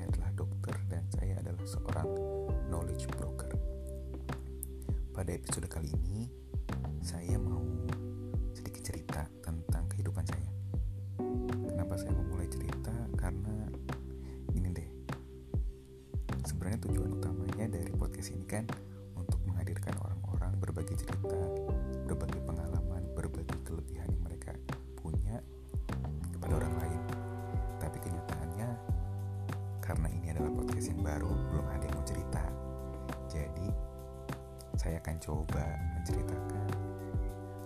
saya adalah dokter dan saya adalah seorang knowledge broker. Pada episode kali ini, saya mau sedikit cerita tentang kehidupan saya. Kenapa saya memulai cerita? Karena ini deh. Sebenarnya tujuan utamanya dari podcast ini kan saya akan coba menceritakan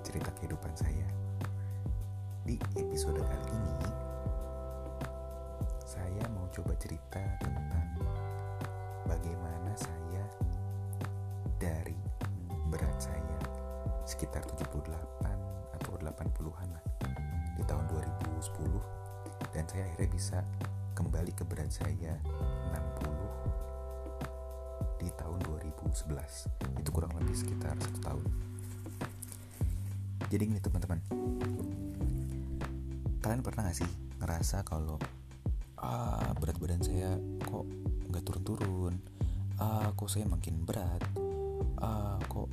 cerita kehidupan saya. Di episode kali ini, saya mau coba cerita tentang bagaimana saya dari berat saya sekitar 78 atau 80-an lah di tahun 2010 dan saya akhirnya bisa kembali ke berat saya 60 di tahun 2011 itu kurang lebih sekitar satu tahun. Jadi gini teman-teman. Kalian pernah gak sih ngerasa kalau ah berat badan saya kok nggak turun-turun? Ah kok saya makin berat? Ah kok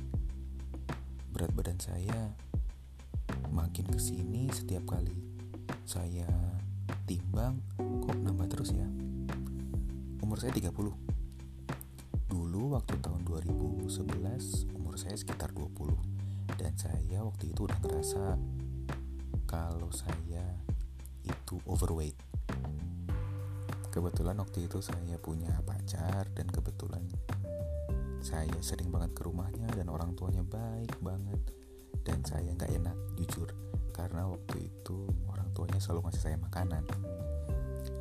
berat badan saya makin ke sini setiap kali saya timbang kok nambah terus ya? Umur saya 30 dulu waktu tahun 2011 umur saya sekitar 20 dan saya waktu itu udah ngerasa kalau saya itu overweight. Kebetulan waktu itu saya punya pacar dan kebetulan saya sering banget ke rumahnya dan orang tuanya baik banget dan saya nggak enak jujur. Karena waktu itu orang tuanya selalu ngasih saya makanan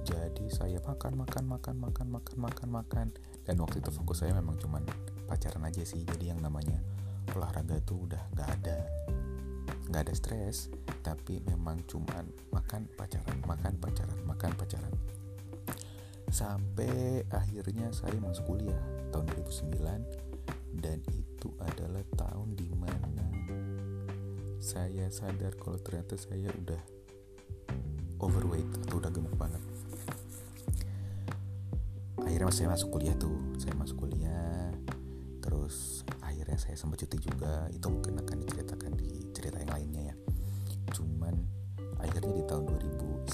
jadi saya makan makan makan makan makan makan makan. Dan waktu itu fokus saya memang cuman pacaran aja sih. Jadi yang namanya olahraga tuh udah nggak ada nggak ada stres. Tapi memang cuman makan pacaran makan pacaran makan pacaran. Sampai akhirnya saya masuk kuliah tahun 2009 dan itu adalah tahun di mana saya sadar kalau ternyata saya udah overweight akhirnya saya masuk kuliah tuh saya masuk kuliah terus akhirnya saya sempat cuti juga. Itu mungkin akan diceritakan di cerita yang lainnya ya. Cuman akhirnya di tahun 2010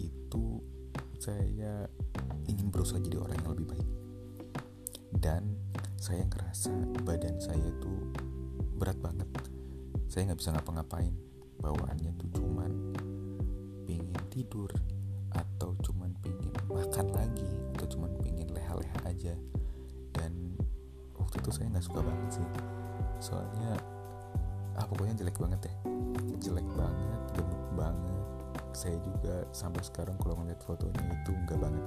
itu saya ingin berusaha jadi orang yang lebih baik. Dan saya ngerasa badan saya tuh berat banget. Saya nggak bisa ngapa-ngapain. Bawaannya tuh cuman pingin tidur atau cuman pingin makan lagi aja. Dan waktu itu saya nggak suka banget sih. Soalnya ah pokoknya jelek banget ya jelek banget gemuk banget. Saya juga sampai sekarang kalau ngeliat fotonya itu enggak banget.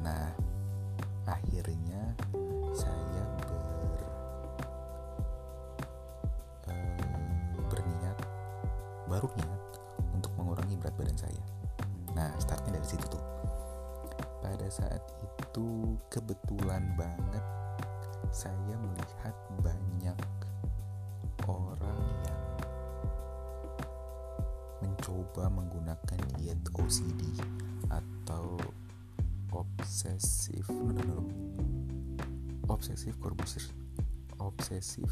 Nah akhirnya saya ber eh, berniat baru niat untuk mengurangi berat badan saya. Nah startnya dari situ tuh. Pada saat itu kebetulan banget saya melihat banyak orang yang mencoba menggunakan diet OCD atau obsesif obsesif Corbusier. Obsesif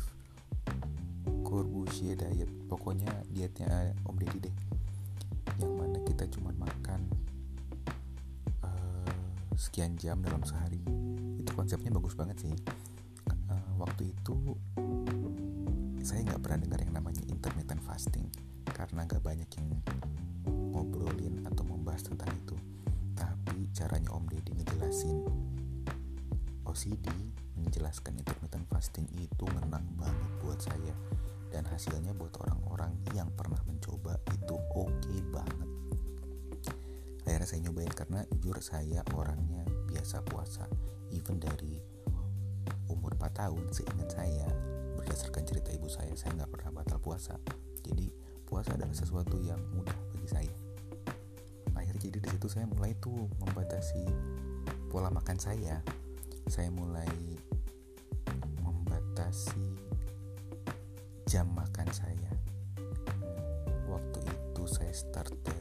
Corbusier diet. Pokoknya dietnya Om Deddy deh. Yang mana kita cuma makan sekian jam dalam sehari. Itu konsepnya bagus banget sih. Uh, waktu itu saya nggak pernah dengar yang namanya intermittent fasting karena nggak banyak yang ngobrolin atau membahas tentang itu. Tapi caranya Om Deddy ngejelasin. OCD menjelaskan intermittent fasting itu ngenang banget buat saya. Dan hasilnya buat orang-orang yang pernah mencoba itu oke okay banget akhirnya saya nyobain karena jujur saya orangnya biasa puasa. Even dari umur 4 tahun seingat saya berdasarkan cerita ibu saya saya nggak pernah batal puasa. Jadi puasa adalah sesuatu yang mudah bagi saya. Akhirnya jadi di situ saya mulai tuh membatasi pola makan saya. Saya mulai membatasi jam makan saya. Waktu itu saya start dari 8 jam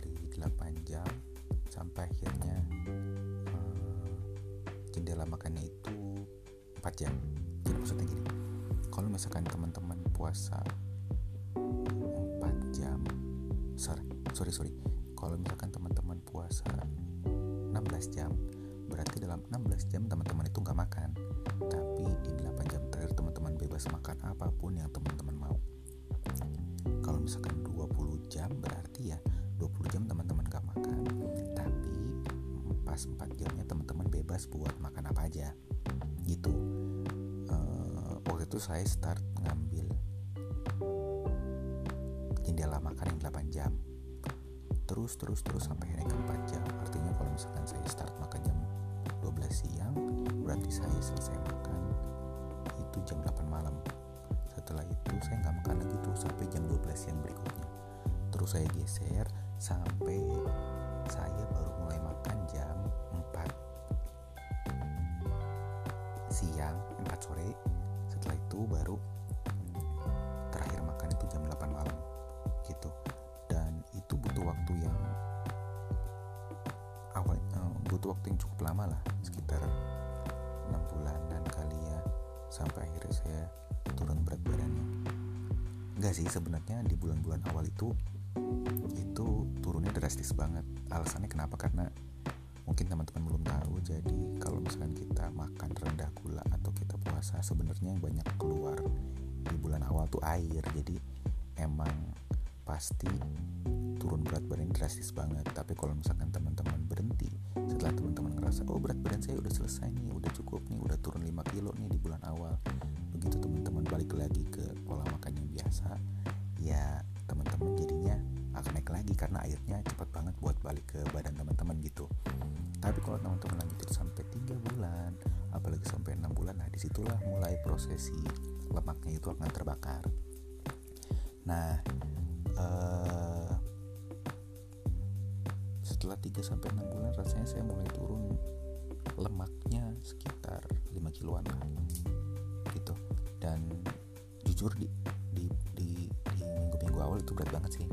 sampai akhirnya jendela makannya itu 4 jam. Jadi maksudnya gini kalau misalkan teman-teman puasa 4 jam sorry sorry sorry. Kalau misalkan teman-teman puasa 16 jam berarti dalam 16 jam teman-teman itu nggak makan. Tapi di 8 jam terakhir teman-teman bebas makan apa pun yang teman-teman mau. Kalau misalkan 20 jam berarti ya 20 jam teman-teman pas 4 jamnya teman-teman bebas buat makan apa aja. Gitu. Uh, waktu itu saya start ngambil jendela makan yang 8 jam. Terus terus terus sampai akhirnya ke 4 jam. Artinya kalau misalkan saya start makan jam 12 siang berarti saya selesai makan itu jam 8 malam. Setelah itu saya nggak makan lagi tuh sampai jam 12 siang berikutnya. Terus saya geser sampai butuh waktu yang cukup lama lah sekitar 6 bulanan kali ya sampai akhirnya saya turun berat badannya. Enggak sih sebenarnya di bulan-bulan awal itu itu turunnya drastis banget. Alasannya kenapa? Karena mungkin teman-teman belum tahu jadi kalau misalkan kita makan rendah gula atau kita puasa sebenarnya yang banyak keluar di bulan awal tuh air. Jadi emang pasti turun berat badan drastis banget. Tapi kalau misalkan teman-teman berhenti setelah teman-teman ngerasa oh berat badan saya udah selesai nih udah cukup nih udah turun 5 kilo nih di bulan awal. Begitu teman-teman balik lagi ke pola makan yang biasa ya teman-teman jadinya akan naik lagi karena airnya cepat banget buat balik ke badan teman-teman gitu. Tapi kalau teman-teman lanjutin sampai 3 bulan apalagi sampai 6 bulan nah di situlah mulai prosesi lemaknya itu akan terbakar. Nah uh, setelah 3 sampai 6 bulan rasanya saya mulai turun lemaknya sekitar 5 kiloan lah gitu. Dan jujur di di di, di minggu-minggu awal itu berat banget sih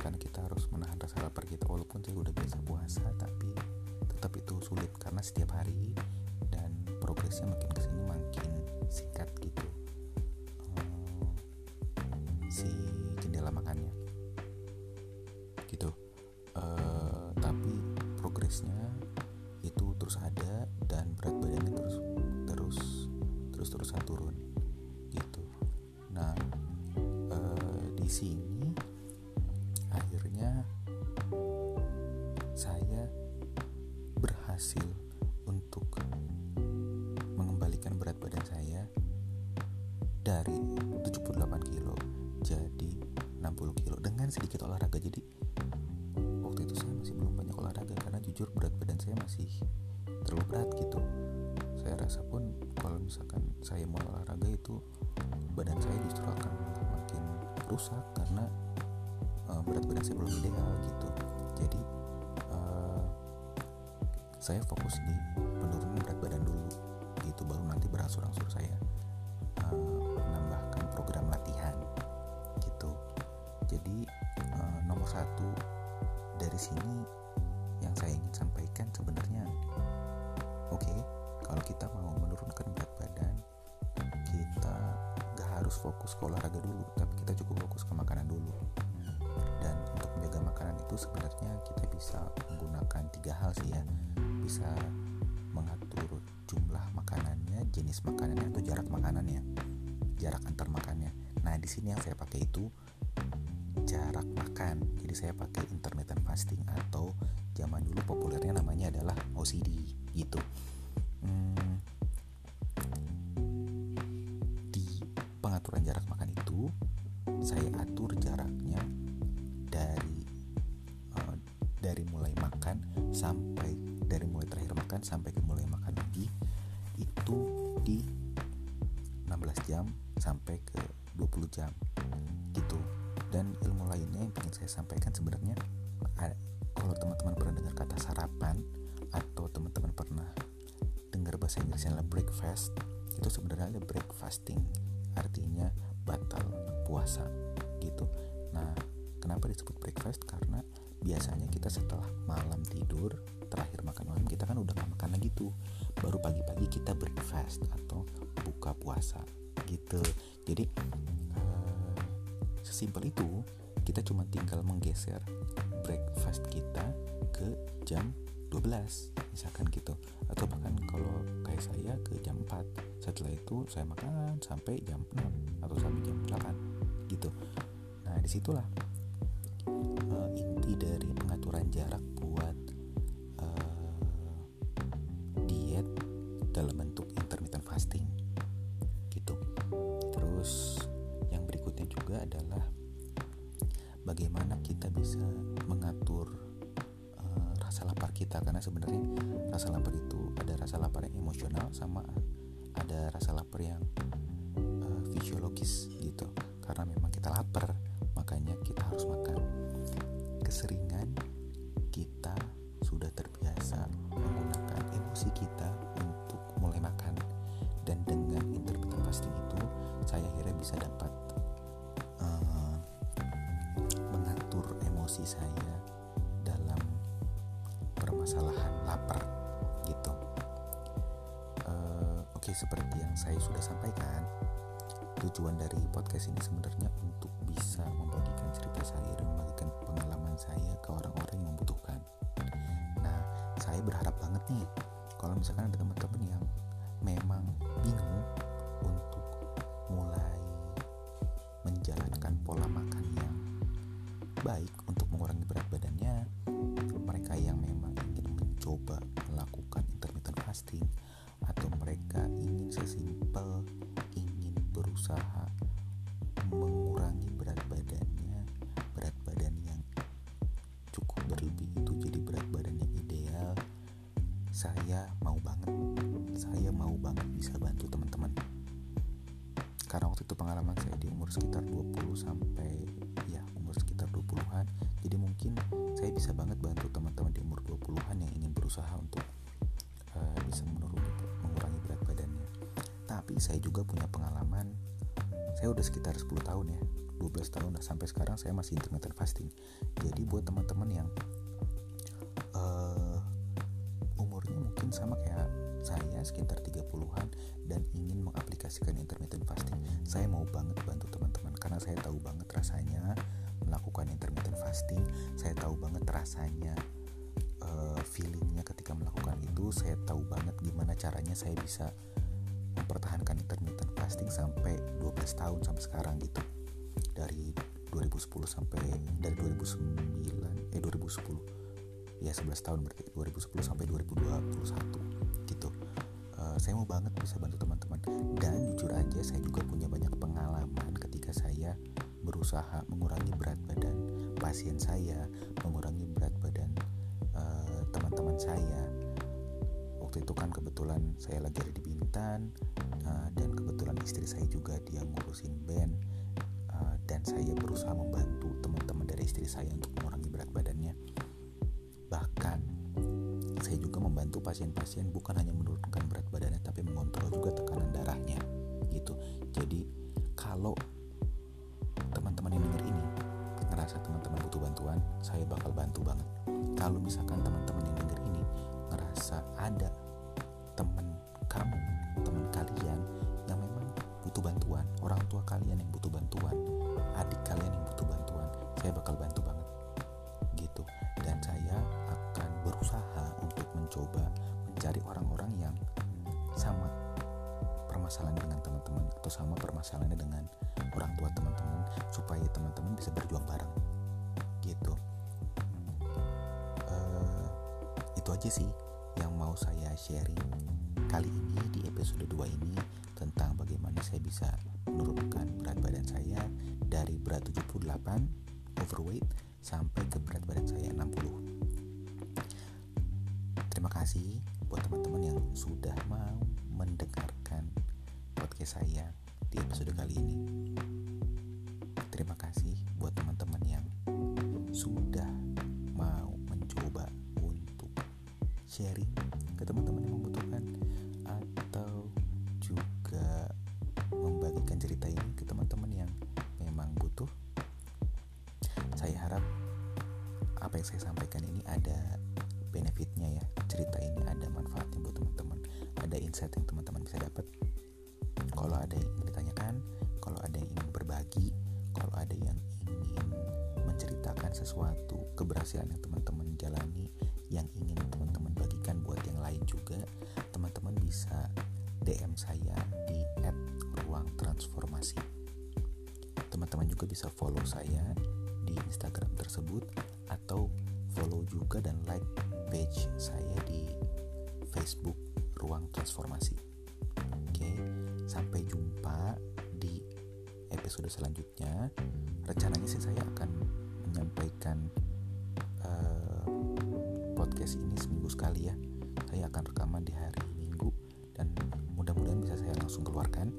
karena kita harus menahan rasa lapar kita walaupun saya udah biasa puasa tapi tetap itu sulit karena setiap hari dan progresnya makin ke sini makin singkat gitu progresnya itu terus ada dan berat badannya terus terus terus terusan turun jujur berat badan saya masih terlalu berat gitu. Saya rasa pun kalau misalkan saya mau olahraga itu badan saya justru akan makin rusak karena uh, berat badan saya belum ideal gitu. Jadi uh, saya fokus di penurunan berat badan dulu gitu baru nanti berangsur-angsur saya uh, menambahkan program latihan gitu. Jadi uh, nomor satu dari sini yang saya ingin sampaikan sebenarnya oke okay, kalau kita mau menurunkan berat badan kita gak harus fokus ke olahraga dulu tapi kita cukup fokus ke makanan dulu. Dan untuk menjaga makanan itu sebenarnya kita bisa menggunakan tiga hal sih ya. Bisa mengatur jumlah makanannya jenis makanannya atau jarak makanannya jarak antar makannya. Nah di sini yang saya pakai itu jarak makan. Jadi saya pakai intermittent fasting atau zaman dulu populernya namanya adalah OCD gitu. Hmm, di pengaturan jarak makan itu saya atur jaraknya dari uh, dari mulai makan sampai dari mulai terakhir makan sampai ke mulai makan lagi itu di 16 jam sampai ke 20 jam gitu. Dan ilmu yang saya sampaikan sebenarnya kalau teman-teman pernah dengar kata sarapan atau teman-teman pernah dengar bahasa Inggrisnya adalah breakfast itu sebenarnya ada breakfasting artinya batal puasa gitu. Nah kenapa disebut breakfast? Karena biasanya kita setelah malam tidur terakhir makan malam kita kan udah gak makan lagi tuh. Baru pagi kita breakfast atau buka puasa gitu. Jadi uh, sesimpel itu kita cuma tinggal menggeser breakfast kita ke jam 12 misalkan gitu. Atau bahkan kalau kayak saya ke jam 4 setelah itu saya makan sampai jam 6 atau sampai jam 8 gitu. Nah di situlah uh, inti dari pengaturan jarak buat uh, diet dalam bentuk intermittent fasting gitu. Terus yang berikutnya juga adalah bagaimana kita bisa mengatur uh, rasa lapar kita. Karena sebenarnya rasa lapar itu ada rasa lapar yang emosional sama ada rasa lapar yang uh, fisiologis gitu. Karena memang kita lapar makanya kita harus makan keseringan kita saya sudah sampaikan tujuan dari podcast ini sebenarnya untuk bisa membagikan cerita saya dan membagikan pengalaman saya ke orang-orang yang membutuhkan. Nah, saya berharap banget nih kalau misalkan ada teman-teman yang memang bingung untuk mulai menjalankan pola makan yang baik untuk mengurangi berat badannya, mereka yang memang ingin mencoba berusaha mengurangi berat badannya berat badan yang cukup berlebih itu jadi berat badan yang ideal. Saya mau banget saya mau banget bisa bantu teman-teman. Karena waktu itu pengalaman saya di umur sekitar 20 sampai ya umur sekitar 20-an jadi mungkin saya bisa banget bantu teman-teman di umur 20-an yang ingin berusaha untuk uh, bisa menuruni mengurangi berat badannya. Tapi saya juga punya pengalaman saya udah sekitar 10 tahun ya 12 tahun lah. Sampai sekarang saya masih intermittent fasting. Jadi buat teman-teman yang uh, umurnya mungkin sama kayak saya sekitar 30-an dan ingin mengaplikasikan intermittent fasting saya mau banget bantu teman-teman. Karena saya tahu banget rasanya melakukan intermittent fasting saya tahu banget rasanya uh, feelingnya ketika melakukan itu saya tahu banget gimana caranya saya bisa mempertahankan intermittent fasting sampai 12 tahun sampai sekarang gitu. Dari 2010 sampai dari 2009 eh 2010 ya 11 tahun berarti 2010 sampai 2021 gitu. Uh, saya mau banget bisa bantu teman-teman. Dan jujur aja saya juga punya banyak pengalaman ketika saya berusaha mengurangi berat badan pasien saya mengurangi berat badan uh, teman-teman saya waktu itu kan kebetulan saya lagi ada di Bintan uh, dan kebetulan istri saya juga dia ngurusin band uh, dan saya berusaha membantu teman-teman dari istri saya untuk mengurangi berat badannya. Bahkan saya juga membantu pasien-pasien bukan hanya menurunkan berat badannya tapi mengontrol juga tekanan darahnya gitu. Jadi kalau teman-teman yang denger ini ngerasa teman-teman butuh bantuan saya bakal bantu banget. Kalau misalkan teman-teman yang denger ini ngerasa ada teman kamu teman kalian yang memang butuh bantuan orang tua kalian yang butuh bantuan adik kalian yang butuh bantuan saya bakal bantu banget gitu. Dan saya akan berusaha untuk mencoba mencari orang-orang yang sama permasalahan dengan teman-teman atau sama permasalahannya dengan orang tua teman-teman supaya teman-teman bisa berjuang bareng gitu. Uh, itu aja sih yang mau saya sharing kali ini di episode 2 ini tentang bagaimana saya bisa menurunkan berat badan saya dari berat 78 overweight sampai ke berat badan saya 60 terima kasih buat teman-teman yang sudah mau mendengarkan podcast saya di episode kali ini. Terima kasih buat teman-teman yang sudah sharing ke teman-teman yang membutuhkan atau juga membagikan cerita ini ke teman-teman yang memang butuh. Saya harap apa yang saya sampaikan ini ada benefit benefitnya ya cerita ini ada manfaatnya buat teman-teman ada insight yang teman-teman bisa dapat. Kalau ada yang ingin ditanyakan kalau ada yang ingin berbagi kalau ada yang ingin menceritakan sesuatu keberhasilan yang teman-teman jalani yang ingin teman-teman bagikan buat yang lain juga teman-teman bisa DM saya di @ruangtransformasi teman-teman juga bisa follow saya di Instagram tersebut atau follow juga dan like page saya di Facebook Ruang Transformasi. Oke, sampai jumpa di episode selanjutnya. Rencananya sih saya akan menyampaikan uh, podcast ini seminggu sekali ya. Saya akan rekaman di hari Minggu dan mudah-mudahan bisa saya langsung keluarkan.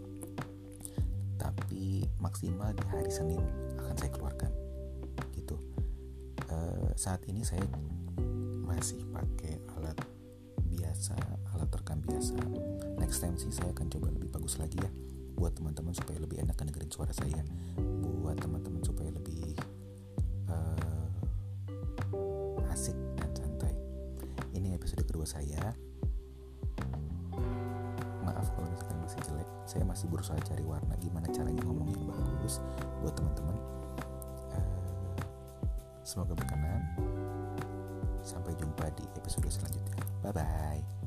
Tapi maksimal di hari Senin akan saya keluarkan. Gitu. Uh, saat ini saya masih pakai alat biasa alat rekam biasa next time sih saya akan coba lebih bagus lagi ya buat teman-teman supaya lebih enak dengerin suara saya buat teman-teman supaya lebih uh, asik kedua saya maaf kalau misalkan masih jelek saya masih berusaha cari warna gimana caranya ngomong yang bagus buat teman-teman uh, semoga berkenan Sampai jumpa di episode selanjutnya. Bye bye.